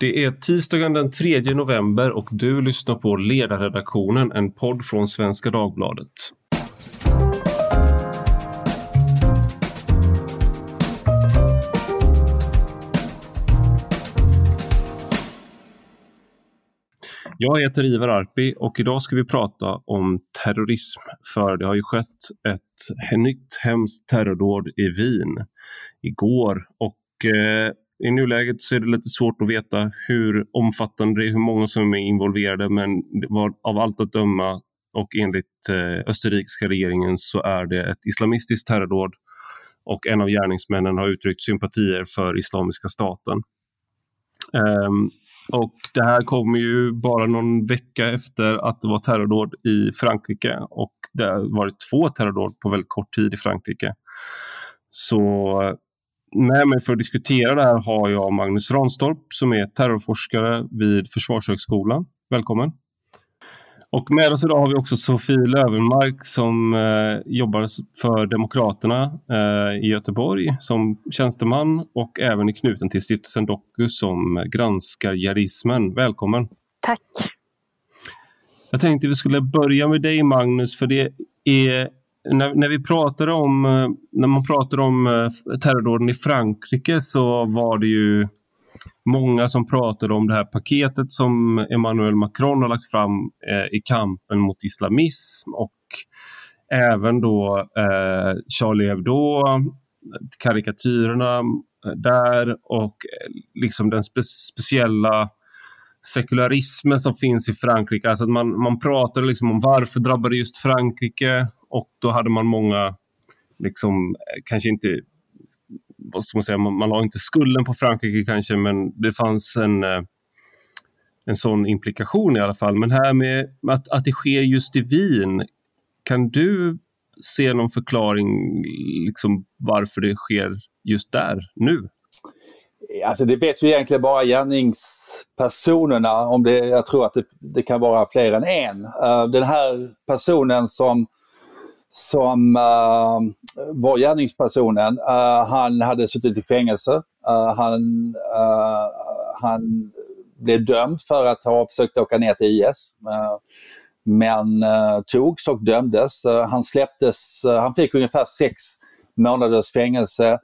Det är tisdagen den 3 november och du lyssnar på Ledarredaktionen, en podd från Svenska Dagbladet. Jag heter Ivar Arpi och idag ska vi prata om terrorism. För det har ju skett ett nytt hemskt terrordåd i Wien igår och eh, i nuläget så är det lite svårt att veta hur omfattande det är, hur många som är involverade men var, av allt att döma och enligt eh, österrikiska regeringen så är det ett islamistiskt terrordåd och en av gärningsmännen har uttryckt sympatier för Islamiska staten. Um, och det här kommer ju bara någon vecka efter att det var terrordåd i Frankrike och det har varit två terrordåd på väldigt kort tid i Frankrike. Så med mig för att diskutera det här har jag Magnus Ranstorp som är terrorforskare vid Försvarshögskolan. Välkommen! Och med oss idag har vi också Sofie Lövenmark som eh, jobbar för Demokraterna eh, i Göteborg som tjänsteman och även är knuten till stiftelsen Doku som granskar jihadismen. Välkommen! Tack! Jag tänkte vi skulle börja med dig Magnus för det är när, när, vi pratade om, eh, när man pratade om eh, terrordåden i Frankrike så var det ju många som pratade om det här paketet som Emmanuel Macron har lagt fram eh, i kampen mot islamism och även då eh, Charlie Hebdo, karikatyrerna eh, där och liksom den spe speciella sekularismen som finns i Frankrike. Alltså att man, man pratade liksom om varför drabbade just Frankrike och då hade man många, liksom, eh, kanske inte, vad ska man säga, man, man la inte skulden på Frankrike kanske, men det fanns en, eh, en sån implikation i alla fall. Men här med att, att det sker just i Wien, kan du se någon förklaring liksom, varför det sker just där, nu? Alltså det vet ju egentligen bara gärningspersonerna. Om det, jag tror att det, det kan vara fler än en. Uh, den här personen som som eh, uh, var gärningspersonen, uh, eh, han hade suttit i fängelse. Uh, han, han blev dömd för att ha försökt åka ner till IS. men togs och dömdes. han släpptes, han fick ungefär sex månaders fängelse.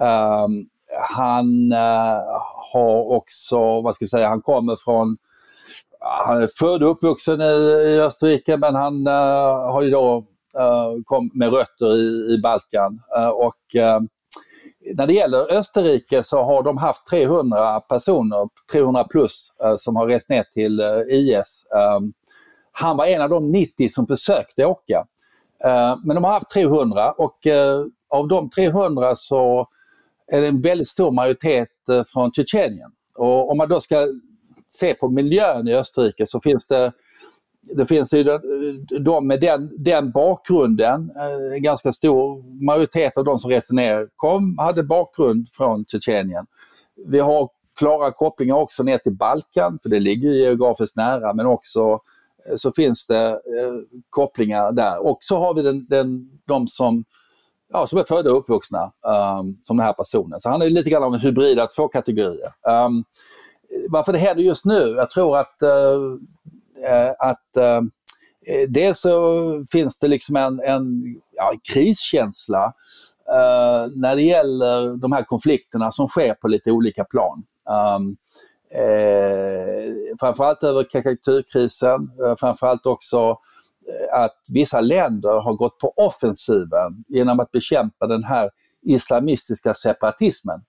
Ehm, han har också, vad ska vi säga, han kommer från han är född och uppvuxen i, i Österrike men han uh, har ju då Eh, kom med rötter i, i Balkan. Eh, och eh, när det gäller Österrike så har de haft 300 personer, 300 plus, som har rest ner till IS. Han var en av de 90 som försökte åka. Men de har haft 300 och av de 300 så är det en väldigt stor majoritet från Tjetjenien. Och om man då ska se på miljön i Österrike så finns det det finns ju de med den, den bakgrunden, eh, en ganska stor majoritet av de som reser ner kom, hade bakgrund från Tjetjenien. Vi har klara kopplingar också ner till Balkan, för det ligger geografiskt nära, men också eh, så finns det eh, kopplingar där. Och så har vi den, den, de som, ja, som är födda och uppvuxna, um, som den här personen. Så han är lite grann av en hybrid av två kategorier. Um, varför det händer just nu? Jag tror att uh, Eh, att eh, eh, dels så finns det liksom en, en ja, kriskänsla eh, när det gäller de här konflikterna som sker på lite olika plan. Um, eh, framförallt över karikatyrkrisen, eh, framförallt också eh, att vissa länder har gått på offensiven genom att bekämpa den här islamistiska separatismen.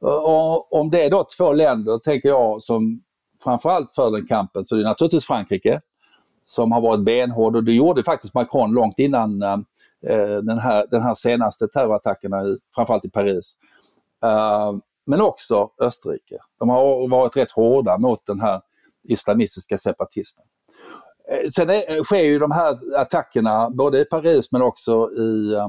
Och om det är då två länder, tänker jag, som framförallt för den kampen så det är naturligtvis Frankrike som har varit benhård och det gjorde faktiskt Macron långt innan eh, eh den, här, den här senaste terrorattackerna, i, framförallt i Paris. Uh, men också Österrike. De har varit rätt hårda mot den här islamistiska separatismen. Eh, sen är, eh, sker ju de här attackerna både i Paris men också i, uh,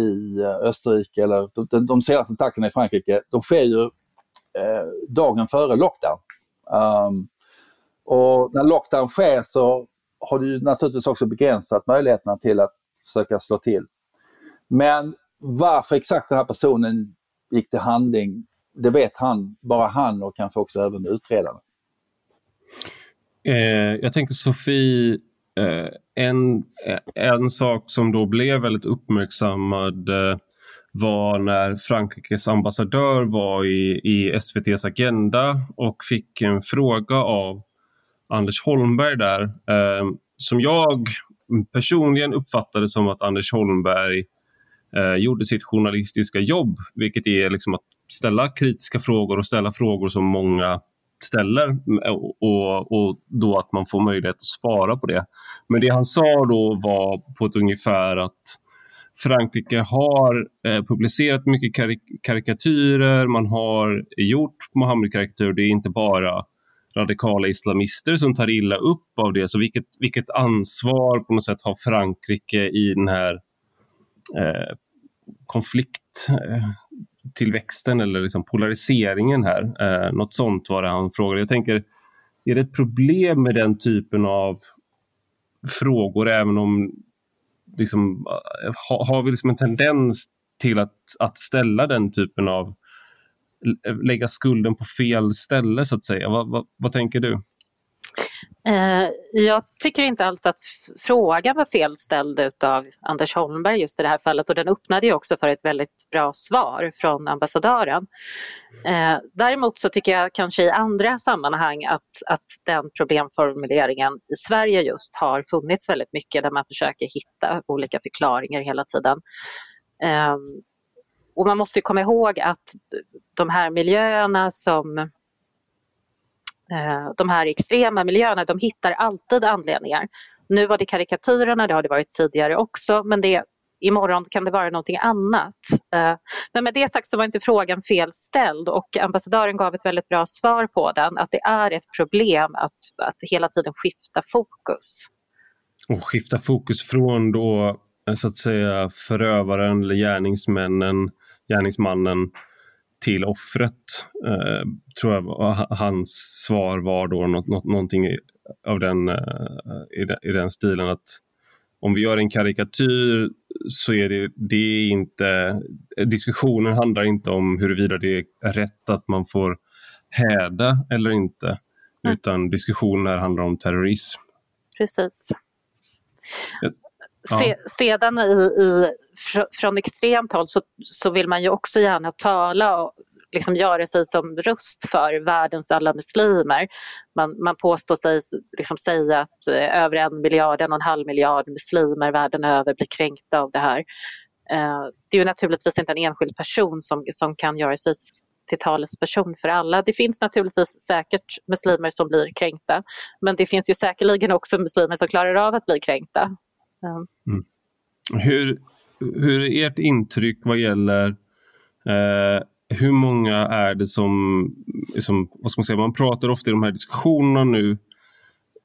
i Österrike, eller de, de senaste attackerna i Frankrike, de sker ju Eh, dagen före lockdown. Um, och när lockdown sker så har du naturligtvis också begränsat möjligheterna till att försöka slå till. Men varför exakt den här personen gick till handling det vet han, bara han och kanske också även utredarna. Eh, jag tänker Sofie, eh, en, eh, en sak som då blev väldigt uppmärksammad eh, var när Frankrikes ambassadör var i, i SVTs Agenda och fick en fråga av Anders Holmberg där eh, som jag personligen uppfattade som att Anders Holmberg eh, gjorde sitt journalistiska jobb, vilket är liksom att ställa kritiska frågor och ställa frågor som många ställer mm, eh, och, och då att man får möjlighet att svara på det. Men det han sa då var på ett ungefär att Frankrike har eh, publicerat mycket karik karikatyrer, man har gjort Mohammed-karikatyrer. Det är inte bara radikala islamister som tar illa upp av det. Så vilket, vilket ansvar på något sätt har Frankrike i den här eh, konflikttillväxten eh, eller liksom polariseringen här? Eh, något sånt var det han frågade. Jag tänker, är det ett problem med den typen av frågor även om liksom, har vi liksom en tendens till att, att ställa den typen av lägga skulden på fel ställe så att säga. Vad, vad, vad tänker du? Eh, jag tycker inte alls att frågan var felställd av Anders Holmberg just i det här fallet och den öppnade ju också för ett väldigt bra svar från ambassadören. Eh, däremot så tycker jag kanske i andra sammanhang att, att den problemformuleringen i Sverige just har funnits väldigt mycket där man försöker hitta olika förklaringar hela tiden. Eh, och man måste komma ihåg att de här miljöerna som Eh, de här extrema miljöerna, de hittar alltid anledningar. Nu var det karikatyrerna, det har det varit tidigare också, men det, imorgon kan det vara någonting annat. Eh, men med det sagt så var inte frågan felställd och ambassadören gav ett väldigt bra svar på den, att det är ett problem att, att hela tiden skifta fokus. Och skifta fokus från då eh, så att säga förövaren eller gärningsmännen gärningsmannen till offret. Eh, tror jag hans svar var då något, något, någonting av den, eh, i, den, i den stilen att om vi gör en karikatyr så är det, det är inte, diskussionen handlar inte om huruvida det är rätt att man får häda eller inte, mm. utan diskussionen handlar om terrorism. Precis. Ja. Se, sedan i, i från extremt håll så, så vill man ju också gärna tala och liksom göra sig som röst för världens alla muslimer. Man, man påstår sig liksom säga att eh, över en miljard, en och en halv miljard muslimer världen över blir kränkta av det här. Eh, det är ju naturligtvis inte en enskild person som, som kan göra sig till talesperson för alla. Det finns naturligtvis säkert muslimer som blir kränkta men det finns ju säkerligen också muslimer som klarar av att bli kränkta. Mm. Hur, hur är ert intryck vad gäller eh, hur många är det som, som vad ska man säga, man pratar ofta i de här diskussionerna nu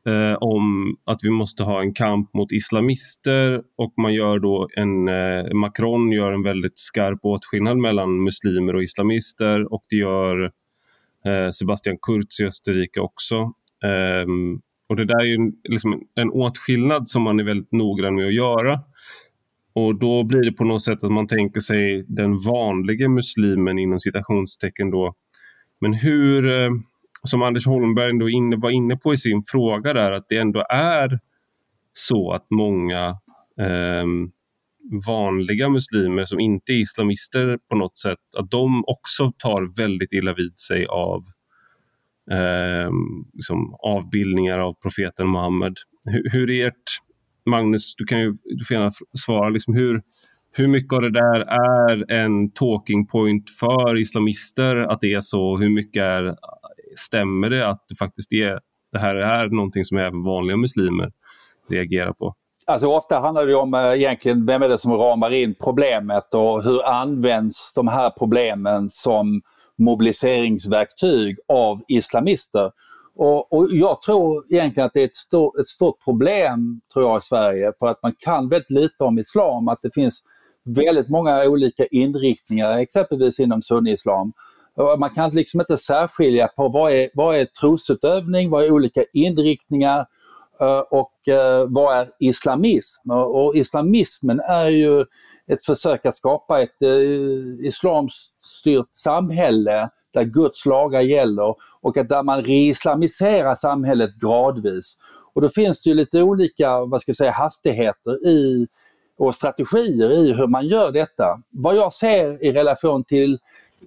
eh, om att vi måste ha en kamp mot islamister och man gör då en, eh, Macron gör en väldigt skarp åtskillnad mellan muslimer och islamister och det gör eh, Sebastian Kurz i Österrike också. Ehm, och det där är ju liksom en åtskillnad som man är väldigt noggrann med att göra. Och då blir det på något sätt att man tänker sig den vanliga muslimen inom citationstecken då. Men hur, eh, som Anders Holmberg ändå inne, var inne på i sin fråga där, att det ändå är så att många eh, vanliga muslimer som inte är islamister på något sätt, att de också tar väldigt illa vid sig av eh, liksom avbildningar av profeten Muhammed. Hur, hur är ert Magnus, du, kan ju, du får gärna svara. Liksom hur, hur mycket av det där är en talking point för islamister att det är så? Hur mycket är, stämmer det att det faktiskt är det här är någonting som även vanliga muslimer reagerar på? Alltså ofta handlar det om eh, egentligen vem är det som ramar in problemet och hur används de här problemen som mobiliseringsverktyg av islamister. Och, och, jag tror egentligen att det är ett, stor, ett stort problem tror jag i Sverige för att man kan väldigt lite om islam, att det finns väldigt många olika inriktningar exempelvis inom sunnislam. Man kan liksom inte särskilja på vad är, vad är trosutövning, vad är olika inriktningar eh, och eh, vad är islamism? Och islamismen är ju ett försök att skapa ett eh, islamstyrt samhälle där Guds lagar gäller och att där man reislamiserar samhället gradvis. Och då finns det ju lite olika vad ska jag säga, hastigheter i och strategier i hur man gör detta. Vad jag ser i relation till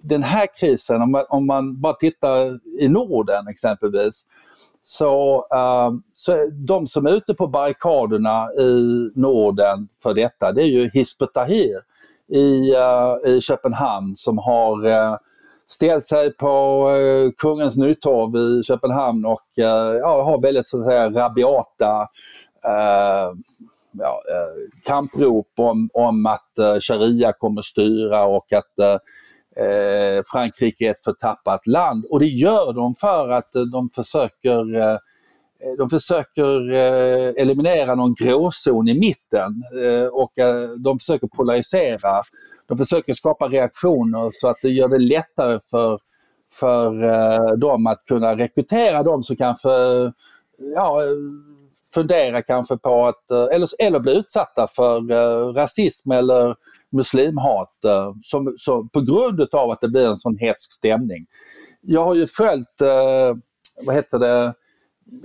den här krisen, om man, om man bara tittar i Norden exempelvis, så, ehm, så de som är ute på barrikaderna i Norden för detta, det är ju Hizb Tahrir i, uh, i Köpenhamn som har uh, ställt sig på uh, Kungens Nytorv i Köpenhamn och uh, ja, har väldigt så att säga rabiata ja, kamprop om, om att sharia kommer styra och att eh, Frankrike är ett förtappat land och det gör de för att eh, de försöker eh, de försöker eh, eliminera någon gråzon i mitten eh, och eh, de försöker polarisera. De försöker skapa reaktioner så att det gör det lättare för, för eh, dem att kunna rekrytera de som kanske ja, funderar kanske på att, eh, eller, eller bli utsatta för rasism eller muslimhat eh, som, som, på grund av att det blir en sån hetsk stämning. Jag har ju följt, eh, vad heter det,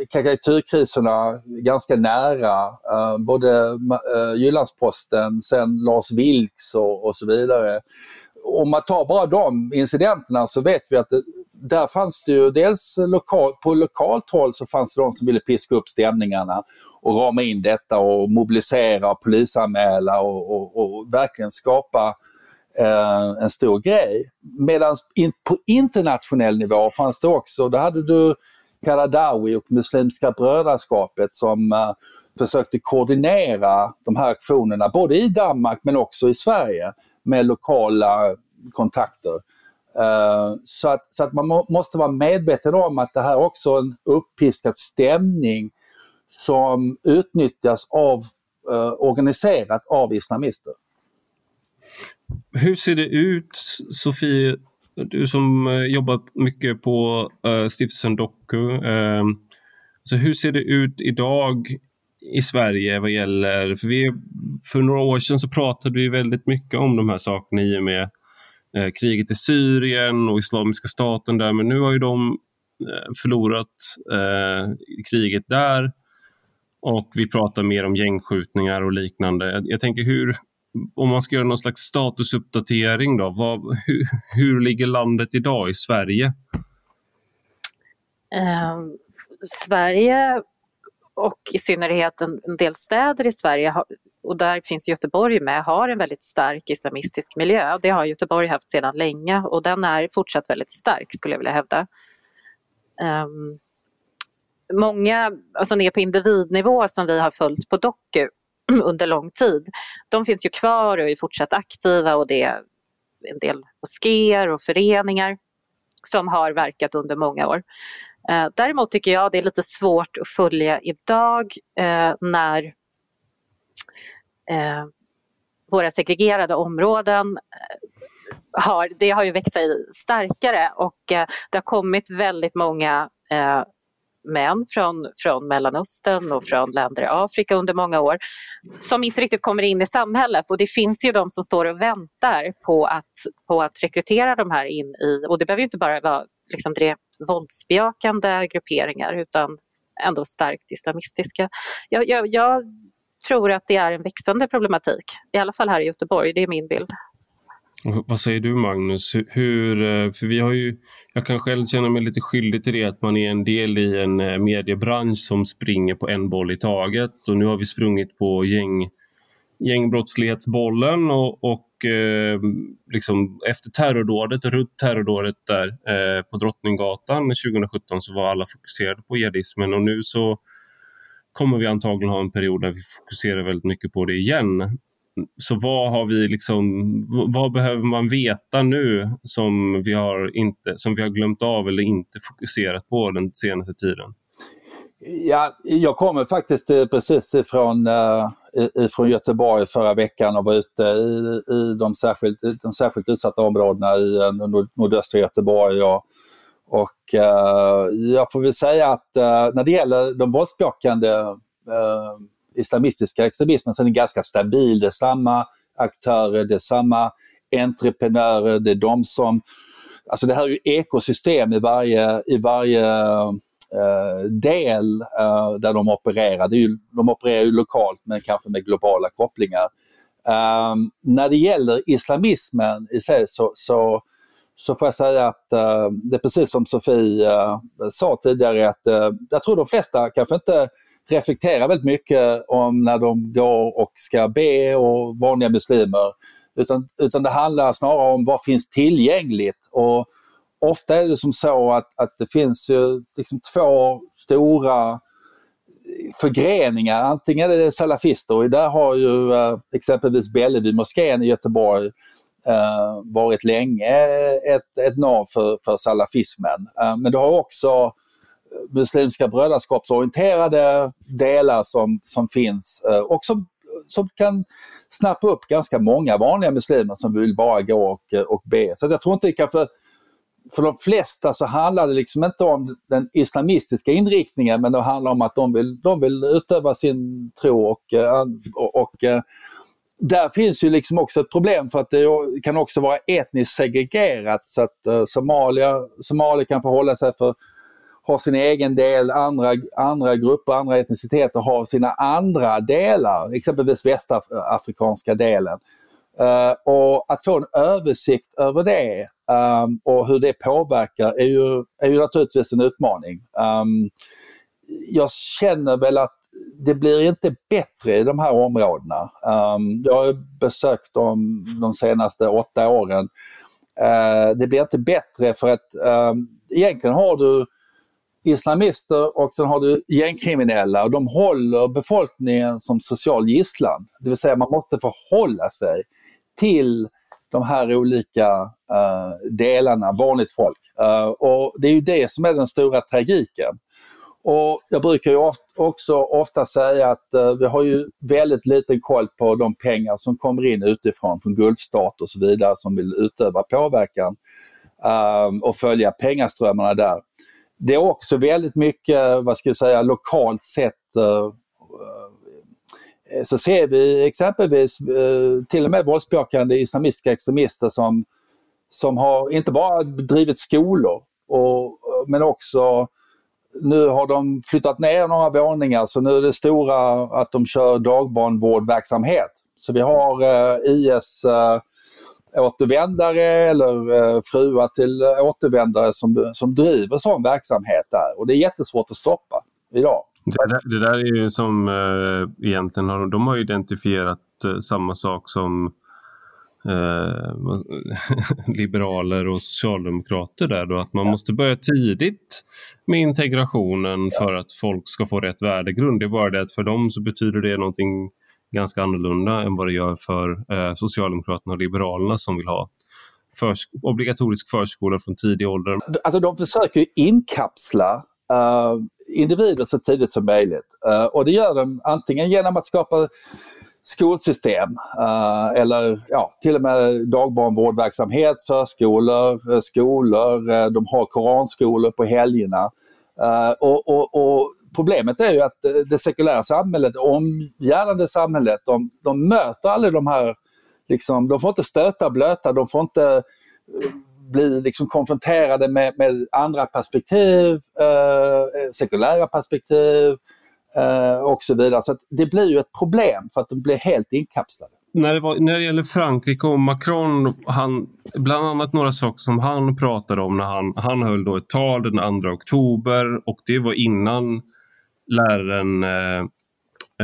karikatyrkriserna ganska nära. Eh, både eh, Jyllandsposten, sen Lars Vilks och, och så vidare. Om man tar bara de incidenterna så vet vi att det, där fanns det ju dels lokal, på lokalt håll så fanns det de som ville piska upp stämningarna och rama in detta och mobilisera och polisanmäla och, och, och verkligen skapa eh, en stor grej. Medan in, på internationell nivå fanns det också, då hade du Karadawi och Muslimska brödraskapet som eh, försökte koordinera de här aktionerna både i Danmark men också i Sverige med lokala kontakter. Eh, så, att, så att man må, måste vara medveten om att det här också är en uppiskad stämning som utnyttjas av, eh, organiserat av islamister. Hur ser det ut, Sofie, du som eh, jobbat mycket på stiftelsen Doku. Alltså hur ser det ut idag i Sverige vad gäller, för, vi, för några år sedan så pratade vi väldigt mycket om de här sakerna i och med eh, kriget i Syrien och Islamiska staten där, men nu har ju de eh, förlorat eh, kriget där. Och vi pratar mer om gängskjutningar och liknande. Jag, jag tänker hur, om man ska göra någon slags statusuppdatering då, vad, hur, hur ligger landet idag i Sverige? Eh, Sverige och i synnerhet en, en del städer i Sverige, har, och där finns Göteborg med, har en väldigt stark islamistisk miljö. Det har Göteborg haft sedan länge och den är fortsatt väldigt stark skulle jag vilja hävda. Um, många, alltså ner på individnivå som vi har följt på Doku under lång tid, de finns ju kvar och är fortsatt aktiva och det är en del moskéer och föreningar som har verkat under många år. Eh, däremot tycker jag det är lite svårt att följa idag eh, när eh, våra segregerade områden eh, har, det har ju växt sig starkare och eh, det har kommit väldigt många eh, män från, från Mellanöstern och från länder i Afrika under många år som inte riktigt kommer in i samhället. Och det finns ju de som står och väntar på att, på att rekrytera de här in i, och det behöver ju inte bara vara liksom direkt våldsbejakande grupperingar utan ändå starkt islamistiska. Jag, jag, jag tror att det är en växande problematik, i alla fall här i Göteborg, det är min bild. Vad säger du Magnus? Hur, eh, för vi har ju, jag kan själv känna mig lite skyldig till det att man är en del i en eh, mediebransch som springer på en boll i taget och nu har vi sprungit på gäng, gängbrottslighetsbollen och, och eh, liksom efter terrordådet, runt terrordådet där eh, på Drottninggatan 2017 så var alla fokuserade på jihadismen och nu så kommer vi antagligen ha en period där vi fokuserar väldigt mycket på det igen. Så vad har vi liksom, vad behöver man veta nu som vi har, inte, som vi har glömt av eller inte fokuserat på den senaste tiden? Ja, jag kommer faktiskt eh, precis ifrån, eh, från ifrån Göteborg förra veckan och var ute i, i de, särskilt, de särskilt utsatta områdena i eh, nordöstra Göteborg. Och, och uh, jag får väl säga att uh, när det gäller de våldsbejakande islamistiska extremismen så är den ganska stabil. Det är samma aktörer, det är samma entreprenörer, det är de som alltså det här är ju ekosystem i varje, i varje uh, Eh, del eh, där de opererar. Det ju, de opererar ju lokalt men kanske med globala kopplingar. Eh, när det gäller islamismen i sig så, så, så får jag säga att uh, det är precis som Sofie uh, sa tidigare att uh, jag tror de flesta kanske inte reflekterar väldigt mycket om när de går och ska be och vanliga muslimer. Utan, utan det handlar snarare om vad finns tillgängligt. Och ofta är det som så att, att det finns ju liksom två stora förgreningar. Antingen är det salafister och där har ju eh, exempelvis Bellevue moskén i Göteborg eh, varit länge ett, ett nav för, för salafismen. Eh, men du har också muslimska brödraskapsorienterade delar som, som finns eh, och som, som kan snappa upp ganska många vanliga muslimer som vill bara gå och, och be. Så jag tror inte kanske för för de flesta så handlar det liksom inte om den islamistiska inriktningen men det handlar om att de vill, de vill utöva sin tro och, eh, och, och eh, där finns ju liksom också ett problem för att det kan också vara etniskt segregerat så att eh, Somalia, Somalia kan förhålla sig för har sin egen del, andra, andra grupper, andra etniciteter har sina andra delar, exempelvis västafrikanska delen. Uh, och att få en översikt över det um, och hur det påverkar är ju, är ju naturligtvis en utmaning. Um, jag känner väl att det blir inte bättre i de här områdena. Um, jag har besökt dem de senaste åtta åren. Uh, det blir inte bättre för att um, egentligen har du islamister och sen har du gängkriminella och de håller befolkningen som social gisslan. Det vill säga man måste förhålla sig till de här olika Eh, delarna, vanligt folk. Eh, och Det är ju det som är den stora tragiken. Och Jag brukar ju också ofta säga att eh, vi har ju väldigt liten koll på de pengar som kommer in utifrån, från Gulfstat och så vidare som vill utöva påverkan och följa pengaströmmarna där. Det är också väldigt mycket, vad ska jag säga, lokalt sett så ser vi exempelvis till och med våldsbejakande islamistiska extremister som, som har inte bara drivit skolor och, men också nu har de flyttat ner några våningar så nu är det stora att de kör dagbarnvårdverksamhet. Så vi har eh, IS eh, återvändare eller eh, fruar till återvändare som, som driver sån verksamhet där och det är jättesvårt att stoppa idag. Det där, det där är ju som eh, egentligen har de har identifierat eh, samma sak som eh, liberaler och socialdemokrater där då, att man måste börja tidigt med integrationen för att folk ska få rätt värdegrund. Det är bara det att för dem så betyder det någonting ganska annorlunda än vad det gör för eh, Socialdemokraterna och Liberalerna som vill ha försk obligatorisk förskola från tidig ålder. Alltså de försöker inkapsla uh, individer så tidigt som möjligt. Uh, och det gör de antingen genom att skapa skolsystem eh, eller ja, till och med dagbarnvårdverksamhet, förskolor, eh, skolor, eh, de har koranskolor på helgerna. Och, och, och, Problemet är ju att det sekulära samhället, omgärdande samhället, de, de möter aldrig de här, liksom, de får inte stöta blöta, de får inte bli liksom konfronterade med, med andra perspektiv, eh, sekulära perspektiv eh, och så vidare. Så det blir ju ett problem för att de blir helt inkapslade. När det, var, när det gäller Frankrike och Macron, han, bland annat några saker som han pratade om när han, han höll då ett tal den 2 oktober och det var innan läraren eh,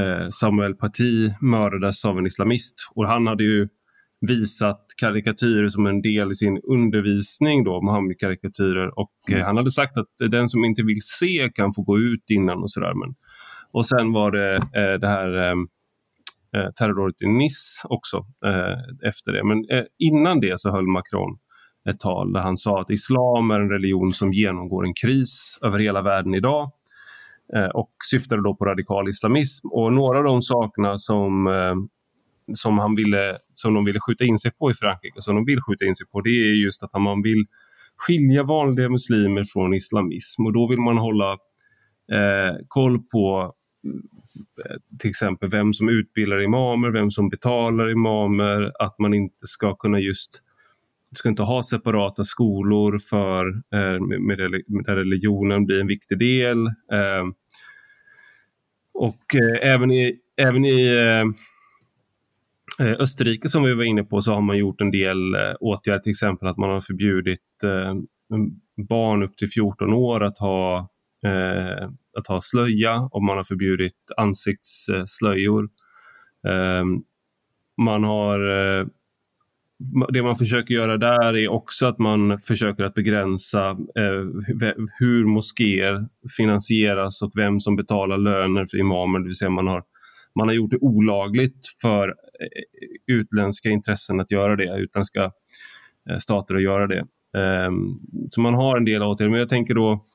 eh, Samuel Paty mördades av en islamist. Och han hade ju visat karikatyrer som en del i sin undervisning, då, Muhammed-karikatyrer. Och eh, mm. han hade sagt att den som inte vill se kan få gå ut innan och sådär. Men, och sen var det eh, det här ehm, eh, terrordådet i Nice också eh, efter det. Men eh, innan det så höll Macron ett tal där han sa att islam är en religion som genomgår en kris över hela världen idag eh, och syftade då på radikal islamism. Och några av de sakerna som eh, som, han ville, som de ville skjuta in sig på i Frankrike, som de vill skjuta in sig på, det är just att man vill skilja vanliga muslimer från islamism och då vill man hålla eh, koll på Eh, till exempel vem som utbildar imamer, vem som betalar imamer, att man inte ska kunna just du ska inte ha separata skolor för, eh, med, där religionen blir en viktig del. Eh, och eh, även i, även i eh, eh Österrike som vi var inne på så har man gjort en del eh, åtgärder, till exempel att man har förbjudit barn upp till 14 år att ha, Eh, att ha slöja och man har förbjudit ansiktsslöjor. Ehm, man har eh, det man försöker göra där är också att man försöker att begränsa eh, hur moskéer finansieras och vem som betalar löner för imamer. Det vill säga man har, man har gjort det olagligt för eh, utländska intressen att göra det, utländska eh, stater att göra det. Ehm, så man har en del åtgärder. Men jag tänker då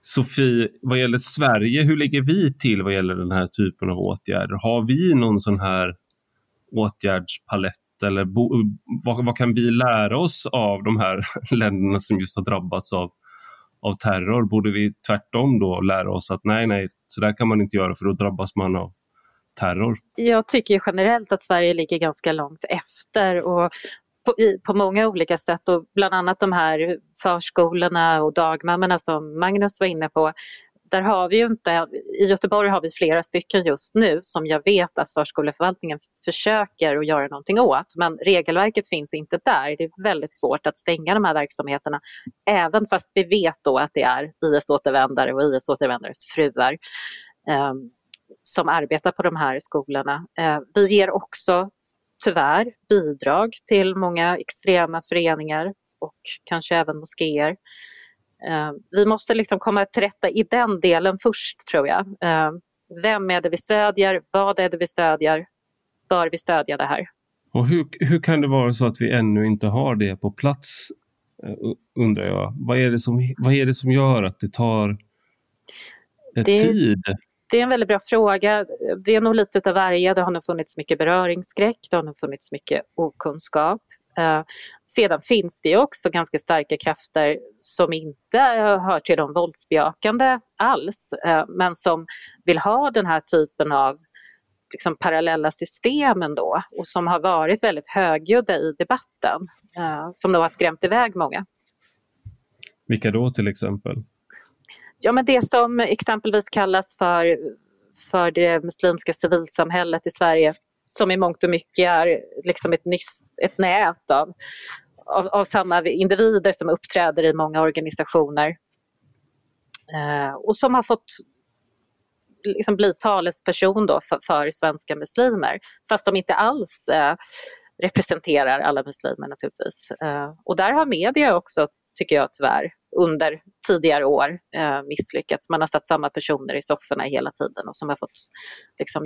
Sofie, vad gäller Sverige, hur ligger vi till vad gäller den här typen av åtgärder? Har vi någon sån här åtgärdspalett eller bo, vad, vad, kan vi lära oss av de här länderna som just har drabbats av, av terror? Borde vi tvärtom då lära oss att nej, nej, så där kan man inte göra för då drabbas man av terror? Jag tycker generellt att Sverige ligger ganska långt efter och på, på många olika sätt och bland annat de här förskolorna och dagmammorna som Magnus var inne på där har vi ju inte, i Göteborg har vi flera stycken just nu som jag vet att förskoleförvaltningen försöker att göra någonting åt. Men regelverket finns inte där. Det är väldigt svårt att stänga de här verksamheterna. Även fast vi vet då att det är IS-återvändare och IS-återvändares fruar eh, som arbetar på de här skolorna. Eh, vi ger också tyvärr bidrag till många extrema föreningar och kanske även moskéer. Eh, vi måste liksom komma till rätta i den delen först tror jag. Eh, vem är det vi stödjer? Vad är det vi stödjer? Bör vi stödja det här? Och hur, hur kan det vara så att vi ännu inte har det på plats? Eh, undrar jag. Vad är det som, vad är det som gör att det tar det, tid? Det är en väldigt bra fråga. Det är nog lite av varje. Det har nog funnits mycket beröringsskräck, det har nog funnits mycket okunskap. Eh, sedan finns det också ganska starka krafter som inte hör till de våldsbejakande alls, eh, men som vill ha den här typen av liksom, parallella system ändå och som har varit väldigt högljudda i debatten, eh, som då har skrämt iväg många. Vilka då till exempel? Ja, men det som exempelvis kallas för, för det muslimska civilsamhället i Sverige som i mångt och mycket är liksom ett, nyss, ett nät av, av, av, samma individer som uppträder i många organisationer. Eh, och som har fått liksom bli talesperson då för, för svenska muslimer, fast de inte alls eh, representerar alla muslimer naturligtvis. Eh, och där har media också, tycker jag tyvärr, under tidigare år eh, misslyckats. Man har satt samma personer i sofforna hela tiden och som har fått liksom,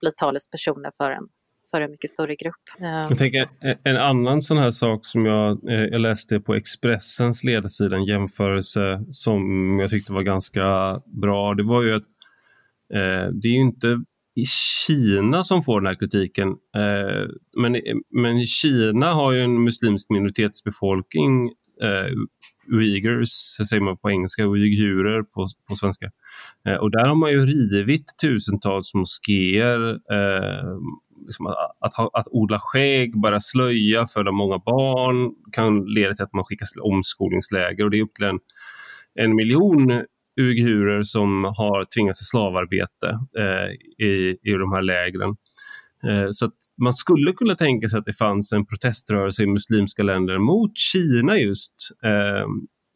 bli talespersoner för en, för en mycket större grupp. Jag tänker, eh, en annan sån här sak som jag, eh, jag läste på Expressens ledarsida, en jämförelse som jag tyckte var ganska bra. Det var ju att eh, det är ju inte i Kina som får den här kritiken. Eh, men, men Kina har ju en muslimsk minoritetsbefolkning eh, uigers, säger man på engelska, uigurer på, på svenska. Eh, och där har man ju rivit tusentals moskéer. Eh, liksom att, att, att, odla skägg, bara slöja, föda många barn kan leda till att man skickas till omskolningsläger och det är upp till en, en miljon uigurer som har tvingats till slavarbete eh, i, i de här lägren. Eh, så man skulle kunna tänka sig att det fanns en proteströrelse i muslimska länder mot Kina just. Eh,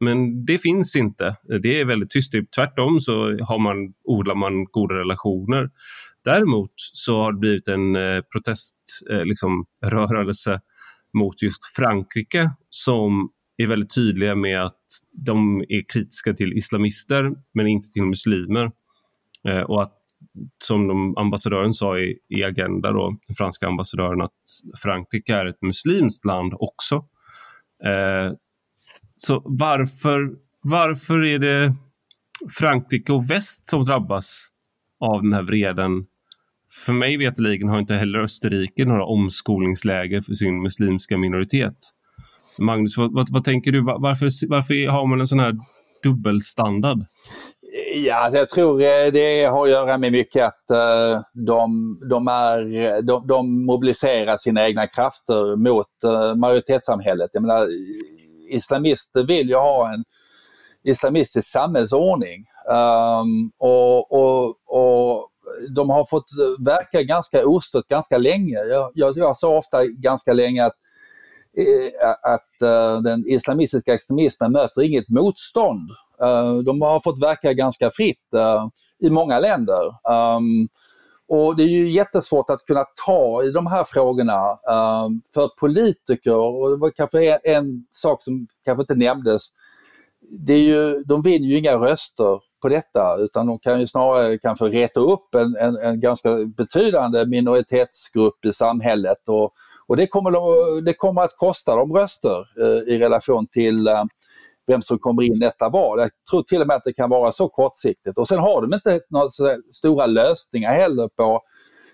men det finns inte. Det är väldigt tyst. Tvärtom så har man, odlar man goda relationer. Däremot så har det blivit en eh, proteströrelse liksom, mot just Frankrike som är väldigt tydliga med att de är kritiska till islamister men inte till muslimer. Och att som de, ambassadören sa i, i Agenda, då, den franska ambassadören, att Frankrike är ett muslimskt land också. Eh, så varför, varför är det Frankrike och väst som drabbas av den här vreden? För mig veteligen har inte heller Österrike några omskolningsläger för sin muslimska minoritet. Magnus, vad, vad, vad tänker du? Varför, varför har man en sån här dubbelstandard? Ja, alltså, jag tror eh, det har att göra med mycket att eh, de, de, är, de, de mobiliserar sina egna krafter mot eh, majoritetssamhället. Jag menar, islamister vill ju ha en islamistisk samhällsordning. Um, och, och, och de har fått verka ganska ostört ganska länge. Jag, jag, jag sa ofta ganska länge att, att den islamistiska extremismen möter inget motstånd. Eh, de har fått verka ganska fritt eh, i många länder. Ehm, och det är ju jättesvårt att kunna ta i de här frågorna ehm, för politiker, och det var kanske en, sak som kanske inte nämndes, det är ju, de vinner ju inga röster på detta utan de kan ju snarare kanske reta upp en, en, en ganska betydande minoritetsgrupp i samhället. Och, och det, kommer, det kommer att kosta dem röster eh, i relation till vem som kommer in nästa val. Jag tror till och med att det kan vara så kortsiktigt. Och sen har de inte några stora lösningar heller på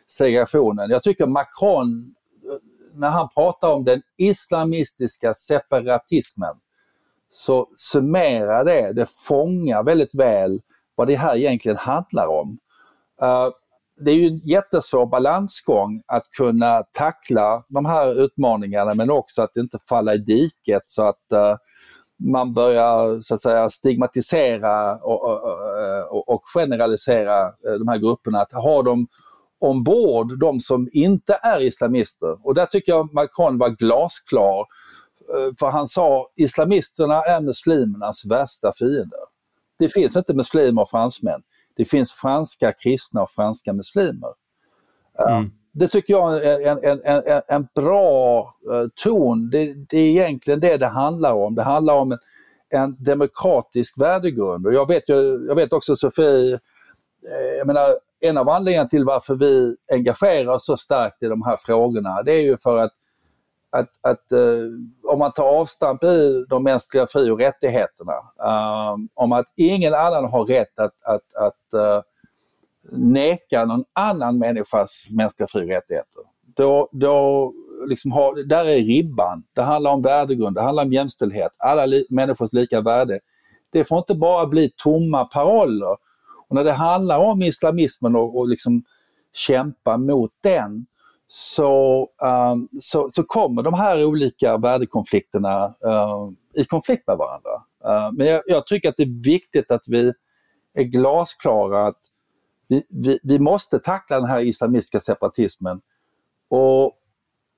segregationen. Jag tycker Macron, när han pratar om den islamistiska separatismen, så summerar det, det fångar väldigt väl vad det här egentligen handlar om. Uh, det är ju en jättesvår balansgång att kunna tackla de här utmaningarna men också att inte falla i diket så att uh, man börjar så att säga stigmatisera och, och, och, generalisera eh, de här grupperna. Att ha dem ombord, de som inte är islamister. Och där tycker jag Macron var glasklar. Eh, för han sa islamisterna är muslimernas värsta fiender. Det finns inte muslimer och fransmän. Det finns franska kristna och franska muslimer. Eh, mm. Det tycker jag är en, en, en, en bra eh, ton. Det, det, är egentligen det det handlar om. Det handlar om en, en demokratisk värdegrund. Och jag vet, jag, jag vet också Sofie, eh, jag menar, en av anledningarna till varför vi engagerar oss så starkt i de här frågorna, det är ju för att, att, att eh, om man tar avstamp i de mänskliga fri och rättigheterna, um, om att ingen annan har rätt att, att, att neka någon annan människas mänskliga fri och rättigheter. Då, då liksom har, där är ribban. Det handlar om värdegrund, det handlar om jämställdhet, alla li, människors lika värde. Det får inte bara bli tomma paroller. Och när det handlar om islamismen och, och liksom kämpa mot den så, um, så, så, kommer de här olika värdekonflikterna uh, i konflikt med varandra. Uh, men jag, jag, tycker att det är viktigt att vi är glasklara att vi, vi, vi måste tackla den här islamistiska separatismen. Och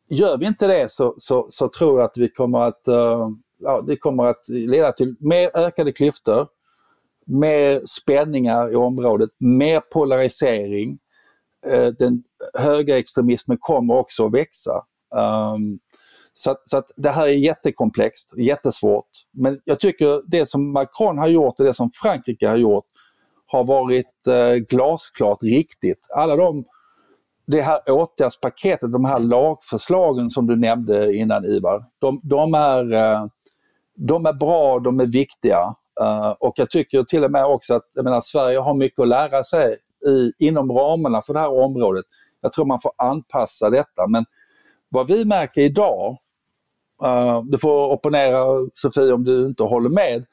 gör vi inte det så, så, så tror jag att vi kommer att, uh, ja, det kommer att leda till mer ökade klyftor, mer spänningar i området, mer polarisering. Uh, den höga extremismen kommer också att växa. Um, så, att, så att det här är jättekomplext, jättesvårt. Men jag tycker det som Macron har gjort och det som Frankrike har gjort har varit eh, glasklart riktigt. Alla de, det här åtgärdspaketet, de här lagförslagen som du nämnde innan Ivar, de, de är, eh, de är bra, de är viktiga. eh, och jag tycker till och med också att jag menar, Sverige har mycket att lära sig i, inom ramarna för det här området. Jag tror man får anpassa detta men vad vi märker idag, eh, du får opponera Sofie om du inte håller med,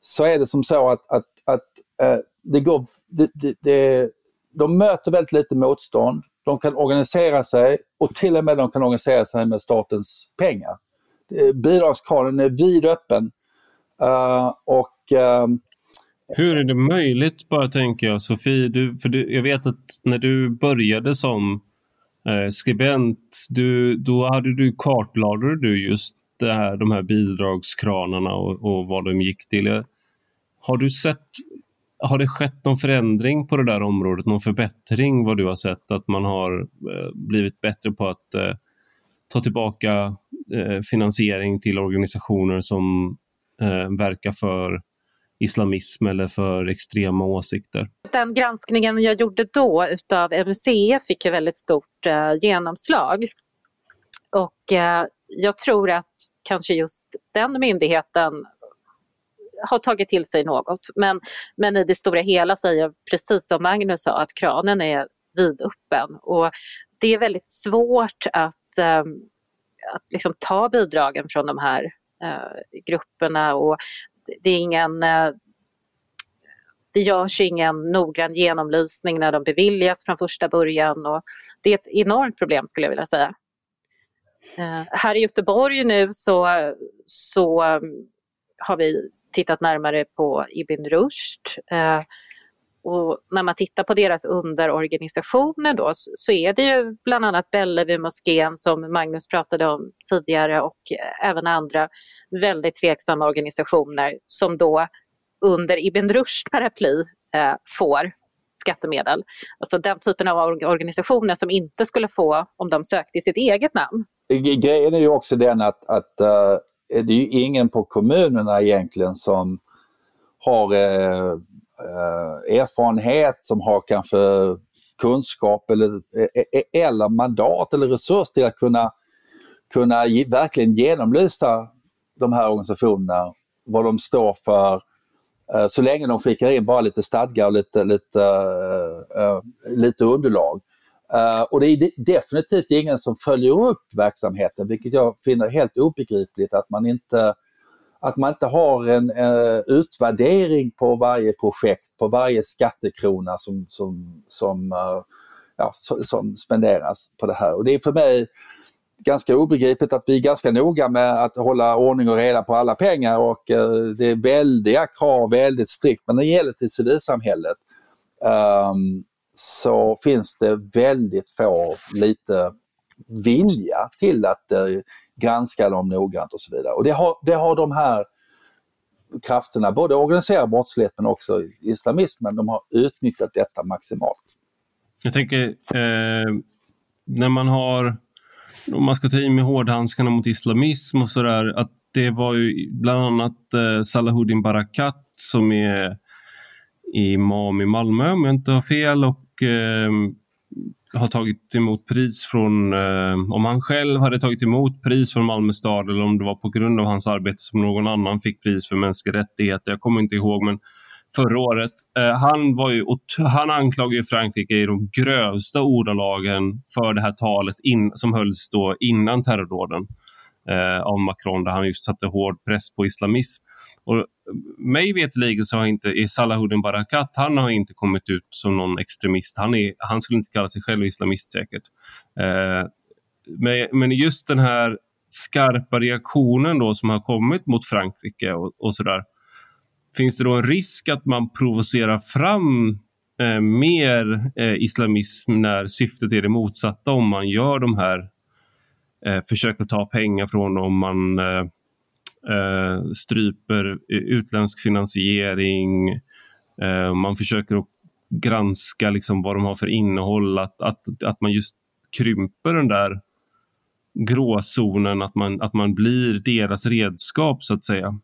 så är det som så att, att, att eh, det går, det, det, det, de möter väldigt lite motstånd. De kan organisera sig och till och med de kan organisera sig med statens pengar. Eh, bidragskranen är vidöppen. Uh, eh, och, uh, Hur är det möjligt, bara tänker jag, Sofie? Du, för du, jag vet att när du började som eh, skribent, du, då hade du kartlade du just det här, de här bidragskranarna och, och vad de gick till. Har du sett har det skett någon förändring på det där området, någon förbättring vad du har sett? Att man har eh, blivit bättre på att eh, ta tillbaka eh, finansiering till organisationer som eh, verkar för islamism eller för extrema åsikter? Den granskningen jag gjorde då utav MUCF fick ju väldigt stort eh, genomslag. Och jag tror att kanske just den myndigheten har tagit till sig något. Men, men i det stora hela säger jag precis som Magnus sa att kranen är vidöppen och det är väldigt svårt att, eh, att liksom ta bidragen från de här eh, grupperna och det är ingen eh, det görs ingen noggrann genomlysning när de beviljas från första början och det är ett enormt problem skulle jag vilja säga. Eh, här i Göteborg nu så, så ehm, har vi tittat närmare på Ibn Rushd. Eh, och när man tittar på deras underorganisationer då så är det ju bland annat Bellevuemoskén som Magnus pratade om tidigare och eh, även andra väldigt tveksamma organisationer som då under Ibn Rushd paraply eh, får skattemedel. Alltså den typen av organisationer som inte skulle få om de sökte i sitt eget namn. Grejen är ju också den att, att uh, Eh, det är ju ingen på kommunerna egentligen som har eh, eh erfarenhet, som har kanske kunskap eller, eh, eller mandat eller resurs till att kunna, kunna verkligen genomlysa de här organisationerna, vad de står för, så länge de skickar in bara lite stadgar och lite, lite, lite underlag. Uh, och det är definitivt ingen som följer upp verksamheten, vilket jag finner helt obegripligt att man inte, att man inte har en uh, utvärdering på varje projekt, på varje skattekrona som, som, som, eh, ja, som spenderas på det här. Och det är för mig ganska obegripligt att vi är ganska noga med att hålla ordning och reda på alla pengar och det är väldiga krav, väldigt strikt. Men det gäller till civilsamhället um, så finns det väldigt få, lite vilja till att eh, granska dem noggrant och så vidare. Och det har, det har de här krafterna, både organiserad brottslighet men också islamismen, de har utnyttjat detta maximalt. Jag tänker, eh, när man har om man ska ta i med hårdhandskarna mot islamism och sådär, att det var ju bland annat eh, Salahuddin Barakat som är imam i Malmö om jag inte har fel och eh, har tagit emot pris från, eh, om han själv hade tagit emot pris från Malmö stad eller om det var på grund av hans arbete som någon annan fick pris för mänskliga rättigheter. Jag kommer inte ihåg men förra året. Eh, han, var ju, han anklagade Frankrike i de grövsta ordalagen för det här talet in, som hölls då innan terrordåden eh, av Macron där han just satte hård press på islamism. Och eh, mig veterligen så har inte Salahuddin Barakat, han har inte kommit ut som någon extremist. Han, är, han skulle inte kalla sig själv islamist säkert. Eh, men, men just den här skarpa reaktionen då som har kommit mot Frankrike och, och sådär Finns det då en risk att man provocerar fram eh, mer eh, islamism när syftet är det motsatta om man gör de här eh, försöker ta pengar från om man eh, eh, stryper utländsk finansiering, eh, man försöker att granska liksom vad de har för innehåll, att, att, att man just krymper den där gråzonen, att man, att man blir deras redskap så att säga.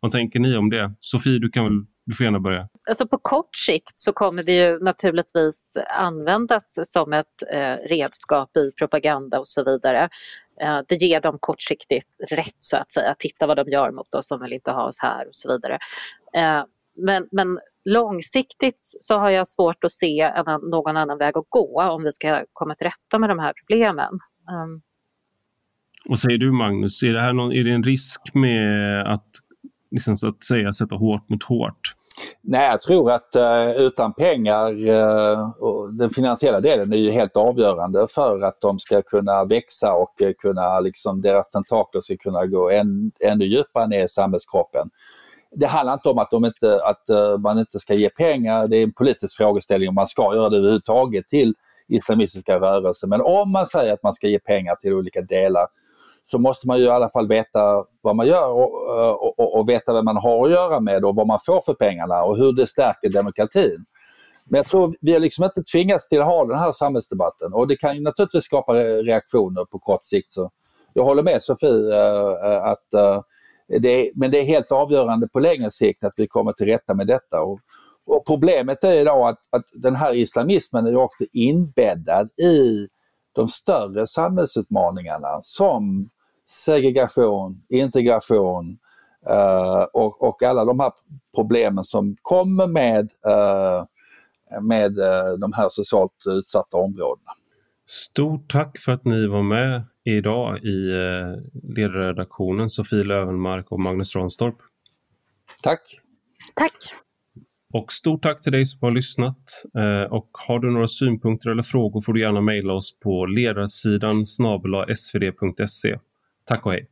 Vad tänker ni om det? Sofie, du, kan väl, du får gärna börja. Alltså på kort sikt så kommer det ju naturligtvis användas som ett eh, redskap i propaganda och så vidare. Eh, det ger dem kortsiktigt rätt så att säga. Titta vad de gör mot oss, de vill inte ha oss här och så vidare. Eh, men, men långsiktigt så har jag svårt att se någon annan väg att gå om vi ska komma till rätta med de här problemen. Vad säger du Magnus, är det, här någon, är det en risk med att liksom, så att säga sätta hårt mot hårt? Nej, jag tror att eh, utan pengar, eh, och den finansiella delen är ju helt avgörande för att de ska kunna växa och eh, kunna, liksom, deras tentakler ska kunna gå än, ännu djupare ner i samhällskroppen. Det handlar inte om att, de inte, att eh, man inte ska ge pengar, det är en politisk frågeställning om man ska göra det överhuvudtaget till islamistiska rörelser. Men om man säger att man ska ge pengar till olika delar så måste man ju i alla fall veta vad man gör och, och, och, och veta vad man har att göra med och vad man får för pengarna och hur det stärker demokratin. Men jag tror vi har liksom inte tvingats till att ha den här samhällsdebatten och det kan ju naturligtvis skapa reaktioner på kort sikt. Så jag håller med Sofie äh, att äh, det är, men det är helt avgörande på längre sikt att vi kommer till rätta med detta. Och, och problemet är idag att, att den här islamismen är också inbäddad i de större samhällsutmaningarna som segregation, integration uh, och, och, alla de här problemen som kommer med, uh, med uh, de här socialt utsatta områdena. Stort tack för att ni var med idag i ledarredaktionen Sofie Lövenmark och Magnus Ranstorp. Tack! Tack! Och stort tack till dig som har lyssnat. Och har du några synpunkter eller frågor får du gärna mejla oss på ledarsidan svd.se. Tack och hej!